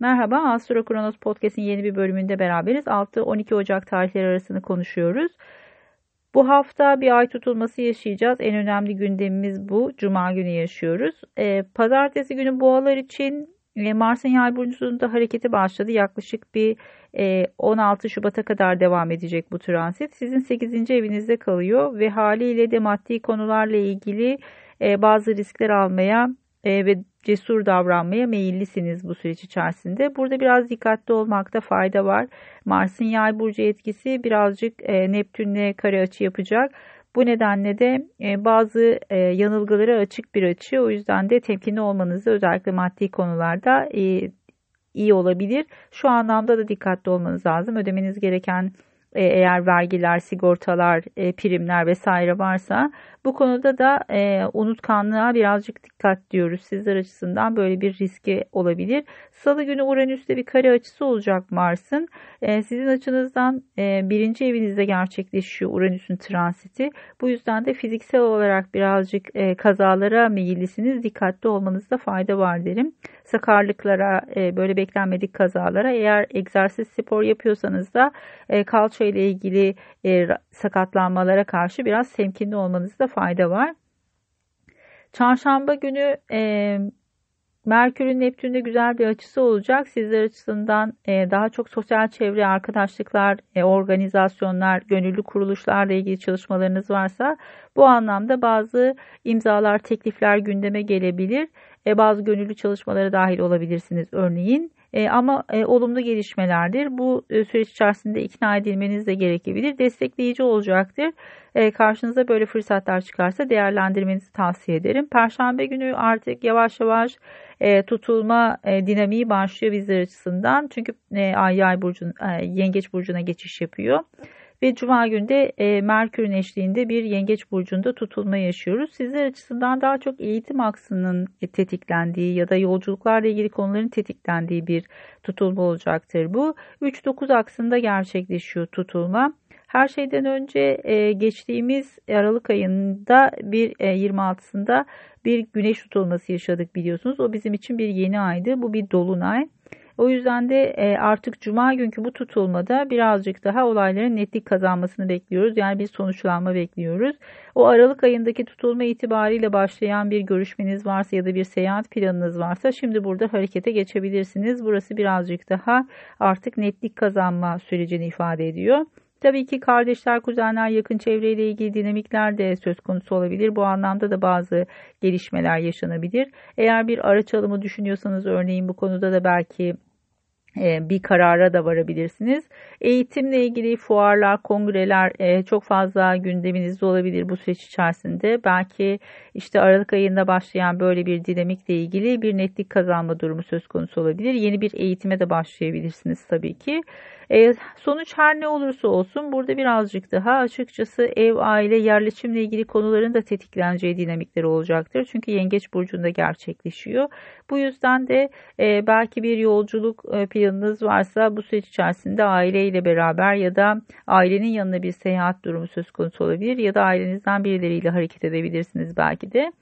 Merhaba, Astro Kronos Podcast'in yeni bir bölümünde beraberiz. 6-12 Ocak tarihleri arasını konuşuyoruz. Bu hafta bir ay tutulması yaşayacağız. En önemli gündemimiz bu. Cuma günü yaşıyoruz. Ee, pazartesi günü boğalar için e, Mars'ın yay burcunda hareketi başladı. Yaklaşık bir e, 16 Şubat'a kadar devam edecek bu transit. Sizin 8. evinizde kalıyor ve haliyle de maddi konularla ilgili e, bazı riskler almaya e, ve cesur davranmaya meyillisiniz bu süreç içerisinde. Burada biraz dikkatli olmakta fayda var. Mars'ın yay burcu etkisi birazcık e, Neptün'le kare açı yapacak. Bu nedenle de e, bazı yanılgılara açık bir açı. O yüzden de temkinli olmanızı özellikle maddi konularda iyi olabilir. Şu anlamda da dikkatli olmanız lazım. Ödemeniz gereken eğer vergiler, sigortalar, primler vesaire varsa bu konuda da e, unutkanlığa birazcık dikkat diyoruz. Sizler açısından böyle bir riski olabilir. Salı günü Uranüs'te bir kare açısı olacak Mars'ın. E, sizin açınızdan e, birinci evinizde gerçekleşiyor Uranüs'ün transiti. Bu yüzden de fiziksel olarak birazcık e, kazalara meyillisiniz. Dikkatli olmanızda fayda var derim. Sakarlıklara, e, böyle beklenmedik kazalara eğer egzersiz spor yapıyorsanız da e, kalça ile ilgili e, sakatlanmalara karşı biraz temkinli olmanızda fayda var. Çarşamba günü e, Merkür'ün Neptün'de güzel bir açısı olacak. Sizler açısından e, daha çok sosyal çevre, arkadaşlıklar, e, organizasyonlar, gönüllü kuruluşlarla ilgili çalışmalarınız varsa bu anlamda bazı imzalar, teklifler gündeme gelebilir. E, bazı gönüllü çalışmalara dahil olabilirsiniz örneğin. E, ama e, olumlu gelişmelerdir. Bu e, süreç içerisinde ikna edilmeniz de gerekebilir. Destekleyici olacaktır. E, karşınıza böyle fırsatlar çıkarsa değerlendirmenizi tavsiye ederim. Perşembe günü artık yavaş yavaş e, tutulma e, dinamiği başlıyor bizler açısından. Çünkü e, ay yay burcun, e, yengeç burcuna geçiş yapıyor. Ve cuma günde e, Merkür'ün eşliğinde bir yengeç burcunda tutulma yaşıyoruz. Sizler açısından daha çok eğitim aksının tetiklendiği ya da yolculuklarla ilgili konuların tetiklendiği bir tutulma olacaktır bu. 3-9 aksında gerçekleşiyor tutulma. Her şeyden önce e, geçtiğimiz Aralık ayında bir e, 26'sında bir güneş tutulması yaşadık biliyorsunuz. O bizim için bir yeni aydı. Bu bir dolunay. O yüzden de e, artık cuma günkü bu tutulmada birazcık daha olayların netlik kazanmasını bekliyoruz. Yani bir sonuçlanma bekliyoruz. O Aralık ayındaki tutulma itibariyle başlayan bir görüşmeniz varsa ya da bir seyahat planınız varsa şimdi burada harekete geçebilirsiniz. Burası birazcık daha artık netlik kazanma sürecini ifade ediyor. Tabii ki kardeşler, kuzenler, yakın çevreyle ilgili dinamikler de söz konusu olabilir. Bu anlamda da bazı gelişmeler yaşanabilir. Eğer bir araç alımı düşünüyorsanız örneğin bu konuda da belki bir karara da varabilirsiniz. Eğitimle ilgili fuarlar, kongreler e, çok fazla gündeminizde olabilir bu süreç içerisinde. Belki işte Aralık ayında başlayan böyle bir dinamikle ilgili bir netlik kazanma durumu söz konusu olabilir. Yeni bir eğitime de başlayabilirsiniz tabii ki. E, sonuç her ne olursa olsun burada birazcık daha açıkçası ev, aile, yerleşimle ilgili konuların da tetikleneceği dinamikleri olacaktır. Çünkü Yengeç Burcu'nda gerçekleşiyor. Bu yüzden de e, belki bir yolculuk e, planınız varsa bu süreç içerisinde aileyle beraber ya da ailenin yanına bir seyahat durumu söz konusu olabilir ya da ailenizden birileriyle hareket edebilirsiniz belki de.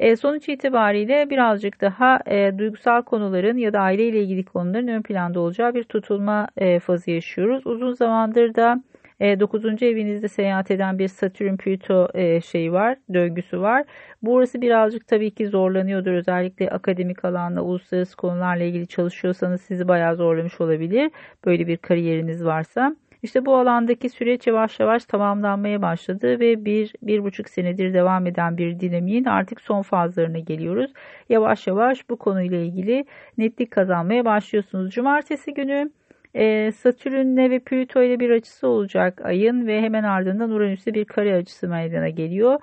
E, sonuç itibariyle birazcık daha e, duygusal konuların ya da aile ile ilgili konuların ön planda olacağı bir tutulma e, fazı yaşıyoruz. Uzun zamandır da e, 9. evinizde seyahat eden bir Satürn Plüto e, şeyi var, döngüsü var. Burası birazcık tabii ki zorlanıyordur. Özellikle akademik alanla, uluslararası konularla ilgili çalışıyorsanız sizi bayağı zorlamış olabilir. Böyle bir kariyeriniz varsa. İşte bu alandaki süreç yavaş yavaş tamamlanmaya başladı ve bir, bir buçuk senedir devam eden bir dinamiğin artık son fazlarına geliyoruz. Yavaş yavaş bu konuyla ilgili netlik kazanmaya başlıyorsunuz. Cumartesi günü e, Satürn'le ve Plüto ile bir açısı olacak ayın ve hemen ardından Uranüs'te bir kare açısı meydana geliyor.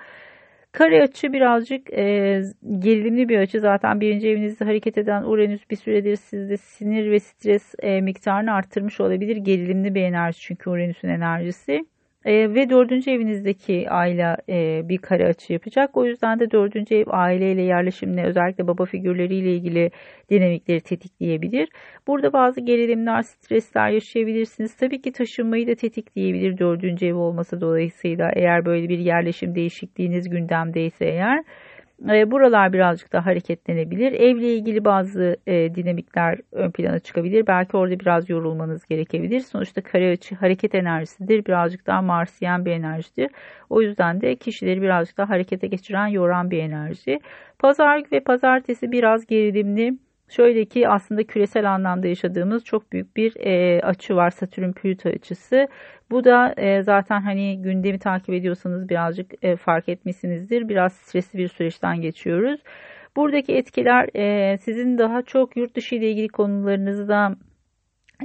Kare açı birazcık e, gerilimli bir açı. Zaten birinci evinizde hareket eden Uranüs bir süredir sizde sinir ve stres e, miktarını arttırmış olabilir. Gerilimli bir enerji çünkü Uranüs'ün enerjisi. E, ve dördüncü evinizdeki aile e, bir kare açı yapacak. O yüzden de dördüncü ev aileyle yerleşimle özellikle baba figürleriyle ilgili dinamikleri tetikleyebilir. Burada bazı gerilimler, stresler yaşayabilirsiniz. Tabii ki taşınmayı da tetikleyebilir dördüncü ev olması dolayısıyla eğer böyle bir yerleşim değişikliğiniz gündemdeyse eğer. E, buralar birazcık daha hareketlenebilir. Evle ilgili bazı e, dinamikler ön plana çıkabilir. Belki orada biraz yorulmanız gerekebilir. Sonuçta kare açı hareket enerjisidir. Birazcık daha marsiyen bir enerjidir. O yüzden de kişileri birazcık daha harekete geçiren, yoran bir enerji. Pazar ve pazartesi biraz gerilimli. Şöyle ki aslında küresel anlamda yaşadığımız çok büyük bir e, açı var Satürn Plüto açısı. Bu da e, zaten hani gündemi takip ediyorsanız birazcık e, fark etmişsinizdir. Biraz stresli bir süreçten geçiyoruz. Buradaki etkiler e, sizin daha çok yurt dışı ile ilgili konularınızda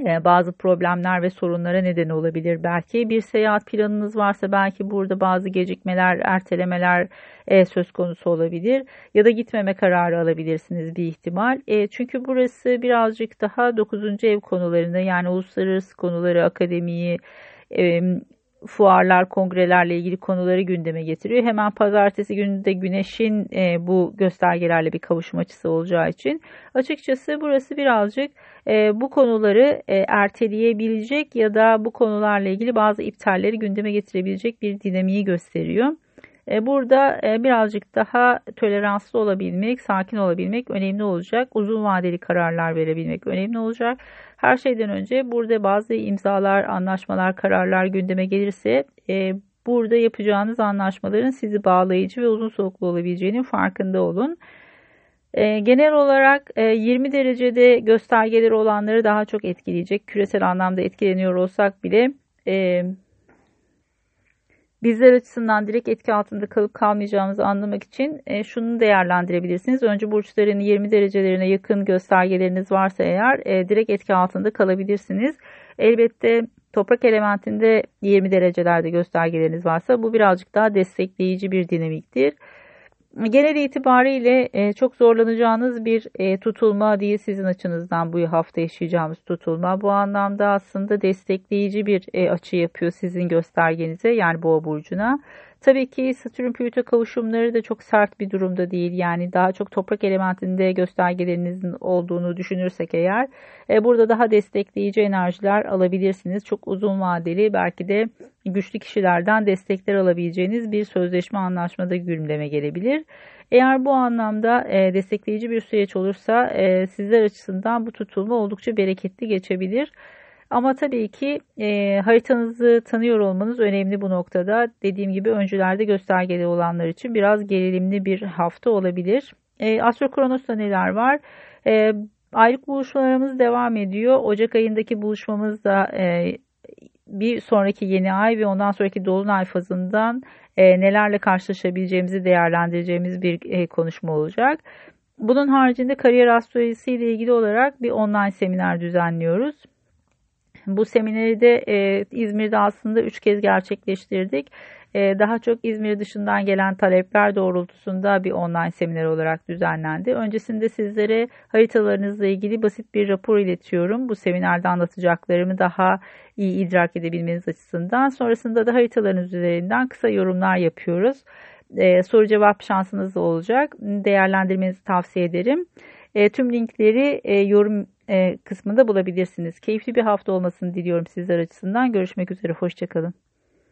bazı problemler ve sorunlara neden olabilir. Belki bir seyahat planınız varsa belki burada bazı gecikmeler, ertelemeler e, söz konusu olabilir. Ya da gitmeme kararı alabilirsiniz bir ihtimal. E, çünkü burası birazcık daha 9. ev konularında yani uluslararası konuları, akademiyi, fuarlar, kongrelerle ilgili konuları gündeme getiriyor. Hemen pazartesi günü de güneşin e, bu göstergelerle bir kavuşum açısı olacağı için açıkçası burası birazcık e, bu konuları e, erteleyebilecek ya da bu konularla ilgili bazı iptalleri gündeme getirebilecek bir dinamiği gösteriyor. E, burada e, birazcık daha toleranslı olabilmek, sakin olabilmek önemli olacak. Uzun vadeli kararlar verebilmek önemli olacak. Her şeyden önce burada bazı imzalar, anlaşmalar, kararlar gündeme gelirse e, burada yapacağınız anlaşmaların sizi bağlayıcı ve uzun soluklu olabileceğinin farkında olun. Genel olarak 20 derecede göstergeleri olanları daha çok etkileyecek. Küresel anlamda etkileniyor olsak bile bizler açısından direkt etki altında kalıp kalmayacağımızı anlamak için e, şunu değerlendirebilirsiniz. Önce burçların 20 derecelerine yakın göstergeleriniz varsa eğer e, direkt etki altında kalabilirsiniz. Elbette toprak elementinde 20 derecelerde göstergeleriniz varsa bu birazcık daha destekleyici bir dinamiktir genel itibariyle e, çok zorlanacağınız bir e, tutulma değil sizin açınızdan bu hafta yaşayacağımız tutulma. Bu anlamda aslında destekleyici bir e, açı yapıyor sizin göstergenize yani boğa burcuna. Tabii ki Satürn Plüto kavuşumları da çok sert bir durumda değil. Yani daha çok toprak elementinde göstergelerinizin olduğunu düşünürsek eğer e, burada daha destekleyici enerjiler alabilirsiniz. Çok uzun vadeli belki de güçlü kişilerden destekler alabileceğiniz bir sözleşme anlaşmada gündeme gelebilir. Eğer bu anlamda e, destekleyici bir süreç olursa e, sizler açısından bu tutulma oldukça bereketli geçebilir. Ama tabii ki e, haritanızı tanıyor olmanız önemli bu noktada. Dediğim gibi öncülerde göstergeli olanlar için biraz gerilimli bir hafta olabilir. E, Astro Kronos'ta neler var? E, aylık buluşmalarımız devam ediyor. Ocak ayındaki buluşmamız da e, bir sonraki yeni ay ve ondan sonraki dolunay fazından e, nelerle karşılaşabileceğimizi değerlendireceğimiz bir e, konuşma olacak. Bunun haricinde kariyer astrolojisi ile ilgili olarak bir online seminer düzenliyoruz. Bu semineri de e, İzmir'de aslında üç kez gerçekleştirdik. E, daha çok İzmir dışından gelen talepler doğrultusunda bir online seminer olarak düzenlendi. Öncesinde sizlere haritalarınızla ilgili basit bir rapor iletiyorum. Bu seminerde anlatacaklarımı daha iyi idrak edebilmeniz açısından. Sonrasında da haritalarınız üzerinden kısa yorumlar yapıyoruz. E, soru cevap şansınız olacak. Değerlendirmenizi tavsiye ederim. E, tüm linkleri e, yorum kısmında bulabilirsiniz. Keyifli bir hafta olmasını diliyorum sizler açısından. Görüşmek üzere, hoşçakalın.